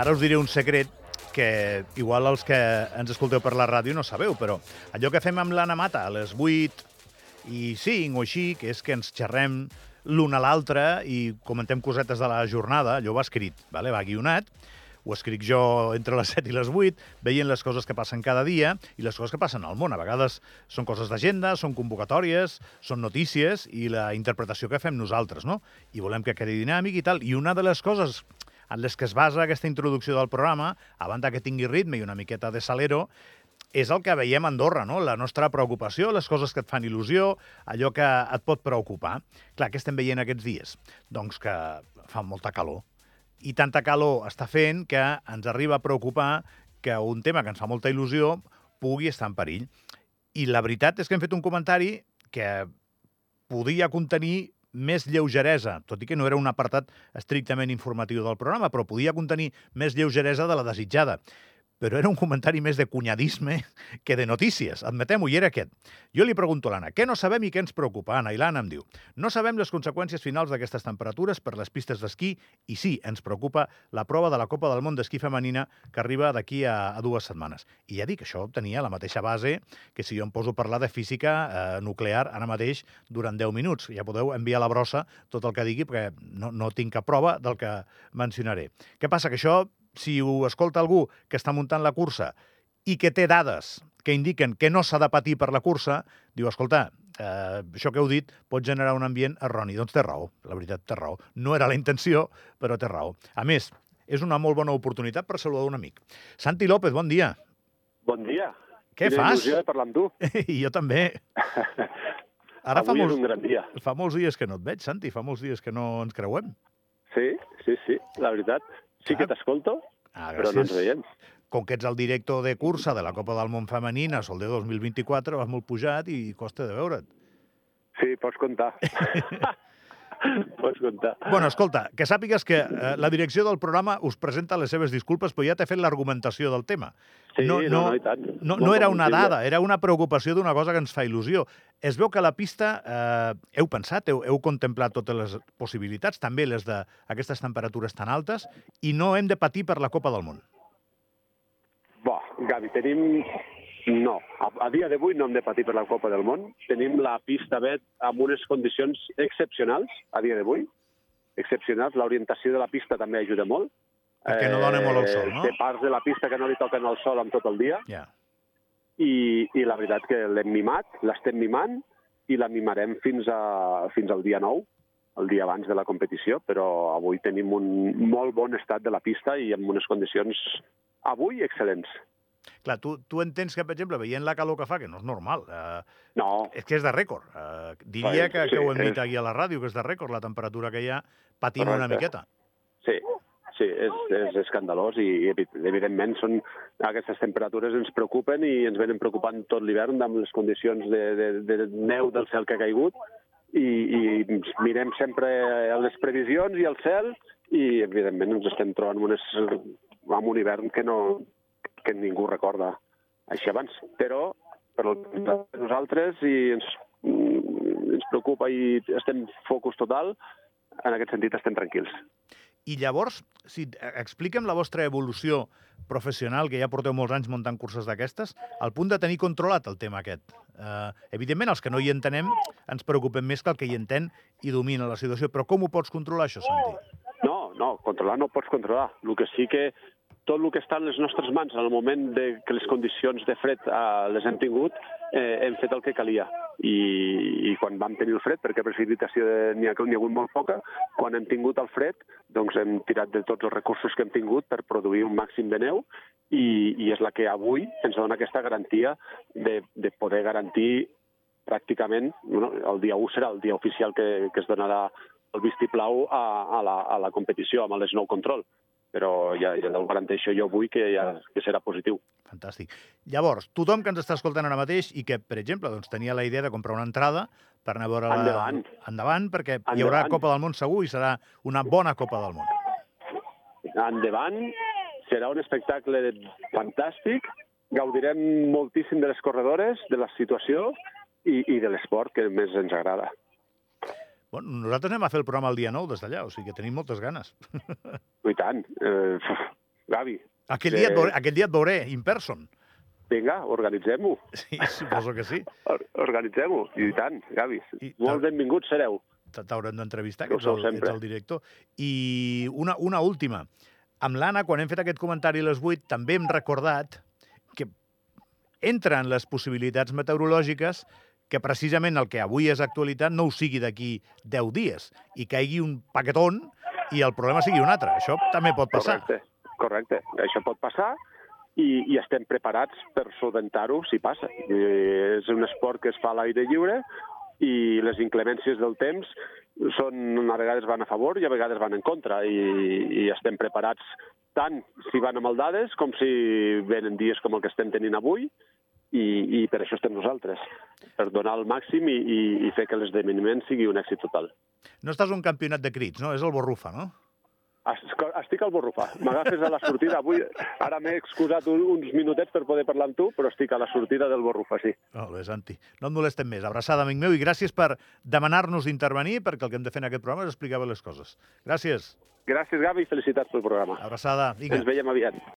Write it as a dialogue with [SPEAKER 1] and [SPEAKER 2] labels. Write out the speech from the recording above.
[SPEAKER 1] ara us diré un secret que igual els que ens escolteu per la ràdio no sabeu, però allò que fem amb l'Anna Mata a les 8 i 5 o així, que és que ens xerrem l'un a l'altre i comentem cosetes de la jornada, allò va escrit, vale? va guionat, ho escric jo entre les 7 i les 8, veient les coses que passen cada dia i les coses que passen al món. A vegades són coses d'agenda, són convocatòries, són notícies i la interpretació que fem nosaltres, no? I volem que quedi dinàmic i tal. I una de les coses en les que es basa aquesta introducció del programa, a banda que tingui ritme i una miqueta de salero, és el que veiem a Andorra, no? la nostra preocupació, les coses que et fan il·lusió, allò que et pot preocupar. Clar, què estem veient aquests dies? Doncs que fa molta calor. I tanta calor està fent que ens arriba a preocupar que un tema que ens fa molta il·lusió pugui estar en perill. I la veritat és que hem fet un comentari que podia contenir més lleugeresa, tot i que no era un apartat estrictament informatiu del programa, però podia contenir més lleugeresa de la desitjada però era un comentari més de cunyadisme que de notícies, admetem-ho, i era aquest. Jo li pregunto a l'Anna, què no sabem i què ens preocupa? Anna, i l'Anna em diu, no sabem les conseqüències finals d'aquestes temperatures per les pistes d'esquí i sí, ens preocupa la prova de la Copa del Món d'esquí femenina que arriba d'aquí a, a dues setmanes. I ja dic, això tenia la mateixa base que si jo em poso a parlar de física eh, nuclear ara mateix durant 10 minuts. Ja podeu enviar la brossa tot el que digui perquè no, no tinc cap prova del que mencionaré. Què passa? Que això si ho escolta algú que està muntant la cursa i que té dades que indiquen que no s'ha de patir per la cursa, diu, escolta, eh, això que heu dit pot generar un ambient erroni. Doncs té raó, la veritat, té raó. No era la intenció, però té raó. A més, és una molt bona oportunitat per saludar un amic. Santi López, bon dia.
[SPEAKER 2] Bon dia.
[SPEAKER 1] Què
[SPEAKER 2] Quina
[SPEAKER 1] fas?
[SPEAKER 2] il·lusió de parlar amb tu.
[SPEAKER 1] I jo també. Ara fa
[SPEAKER 2] Avui
[SPEAKER 1] molts,
[SPEAKER 2] és un gran dia.
[SPEAKER 1] fa molts dies que no et veig, Santi, fa molts dies que no ens creuem.
[SPEAKER 2] Sí, sí, sí, la veritat. Sí que t'escolto,
[SPEAKER 1] Ah,
[SPEAKER 2] però no ens veiem.
[SPEAKER 1] Com que ets el director de cursa de la Copa del Món Femenina Sol de 2024, vas molt pujat i costa de veure't.
[SPEAKER 2] Sí, pots comptar. pots comptar.
[SPEAKER 1] Bueno, escolta, que sàpigues que eh, la direcció del programa us presenta les seves disculpes, però ja t'he fet l'argumentació del tema.
[SPEAKER 2] Sí, no, no, no, i tant.
[SPEAKER 1] No, no era una dada, era una preocupació d'una cosa que ens fa il·lusió. Es veu que a la pista eh, heu pensat, heu, heu contemplat totes les possibilitats, també les d'aquestes temperatures tan altes, i no hem de patir per la Copa del Món.
[SPEAKER 2] Bo, Gavi, tenim... No, a, a dia d'avui no hem de patir per la Copa del Món. Tenim la pista Bet amb unes condicions excepcionals a dia d'avui. Excepcionals. L'orientació de la pista també ajuda molt.
[SPEAKER 1] Perquè no dona molt el sol, no?
[SPEAKER 2] Té parts de la pista que no li toquen el sol amb tot el dia.
[SPEAKER 1] Ja.
[SPEAKER 2] i, i la veritat que l'hem mimat, l'estem mimant i la mimarem fins, a, fins al dia 9, el dia abans de la competició, però avui tenim un molt bon estat de la pista i amb unes condicions avui excel·lents.
[SPEAKER 1] Clar, tu, tu entens que, per exemple, veient la calor que fa, que no és normal, eh,
[SPEAKER 2] No,
[SPEAKER 1] és que és de rècord. Eh, diria que,
[SPEAKER 2] sí,
[SPEAKER 1] que ho hem dit
[SPEAKER 2] és-
[SPEAKER 1] aquí a la ràdio, que és de rècord la temperatura que hi ha, patint una
[SPEAKER 2] Correcte.
[SPEAKER 1] miqueta.
[SPEAKER 2] sí, sí, és, és escandalós i, i evi- evidentment són, aquestes temperatures ens preocupen i ens venen preocupant tot l'hivern amb les condicions de, de, de neu del cel que ha caigut i, i mirem sempre les previsions i el cel i evidentment ens estem trobant amb, unes, amb un hivern que, no, que ningú recorda així abans. Però per nosaltres i ens, mm, ens preocupa i estem focus total, en aquest sentit estem tranquils.
[SPEAKER 1] I llavors, si eh, expliquem la vostra evolució professional, que ja porteu molts anys muntant curses d'aquestes, al punt de tenir controlat el tema aquest. Eh, evidentment, els que no hi entenem ens preocupem més que el que hi entén i domina la situació, però com ho pots controlar, això, Santi?
[SPEAKER 2] No, no, controlar no pots controlar. El que sí que tot el que està en les nostres mans en el moment de que les condicions de fred eh, les hem tingut, eh, hem fet el que calia. I, I quan vam tenir el fred, perquè precipitació n'hi ha, ha hagut molt poca, quan hem tingut el fred, doncs hem tirat de tots els recursos que hem tingut per produir un màxim de neu i, i és la que avui ens dona aquesta garantia de, de poder garantir pràcticament, bueno, el dia 1 serà el dia oficial que, que es donarà el vistiplau a, a, la, a la competició amb el Snow Control. Però ja, ja el garanteixo jo avui que, ja, que serà positiu.
[SPEAKER 1] Fantàstic. Llavors, tothom que ens està escoltant ara mateix i que, per exemple, doncs, tenia la idea de comprar una entrada per anar a veure la...
[SPEAKER 2] Endavant.
[SPEAKER 1] Endavant, perquè hi haurà
[SPEAKER 2] Endavant.
[SPEAKER 1] Copa del Món segur i serà una bona Copa del Món.
[SPEAKER 2] Endavant, serà un espectacle fantàstic, gaudirem moltíssim de les corredores, de la situació i, i de l'esport que més ens agrada.
[SPEAKER 1] Bueno, nosaltres anem a fer el programa el dia 9 des d'allà, o sigui que tenim moltes ganes.
[SPEAKER 2] I tant. Eh, Gavi.
[SPEAKER 1] Aquell,
[SPEAKER 2] que-
[SPEAKER 1] dia veuré, aquell dia et veuré, in person.
[SPEAKER 2] Vinga, organitzem-ho.
[SPEAKER 1] Sí, suposo que sí.
[SPEAKER 2] Or- Organitzem-ho. I tant, Gavi.
[SPEAKER 1] I-
[SPEAKER 2] Molt benvinguts sereu.
[SPEAKER 1] T'haurem d'entrevistar,
[SPEAKER 2] Que
[SPEAKER 1] ets el, ets el director. I una, una última. Amb l'Anna, quan hem fet aquest comentari a les 8, també hem recordat que entren les possibilitats meteorològiques que precisament el que avui és actualitat no ho sigui d'aquí 10 dies i caigui un paquetón i el problema sigui un altre. Això també pot passar.
[SPEAKER 2] Correcte, correcte. Això pot passar i, i estem preparats per solventar-ho si passa. Eh, és un esport que es fa a l'aire lliure i les inclemències del temps són, a vegades van a favor i a vegades van en contra i, i estem preparats tant si van a maldades com si venen dies com el que estem tenint avui i, i per això estem nosaltres, per donar el màxim i, i, i fer que l'esdeveniment sigui un èxit total.
[SPEAKER 1] No estàs un campionat de crits, no? És el Borrufa, no?
[SPEAKER 2] Estic al borrufà. M'agafes a la sortida. Avui, ara m'he excusat un, uns minutets per poder parlar amb tu, però estic a la sortida del borrufà, sí.
[SPEAKER 1] Molt bé, Santi. No et molestem més. Abraçada, amic meu, i gràcies per demanar-nos d'intervenir, perquè el que hem de fer en aquest programa és explicar bé les coses. Gràcies.
[SPEAKER 2] Gràcies, Gavi, i felicitats pel programa.
[SPEAKER 1] Abraçada. Vinga.
[SPEAKER 2] Ens veiem aviat.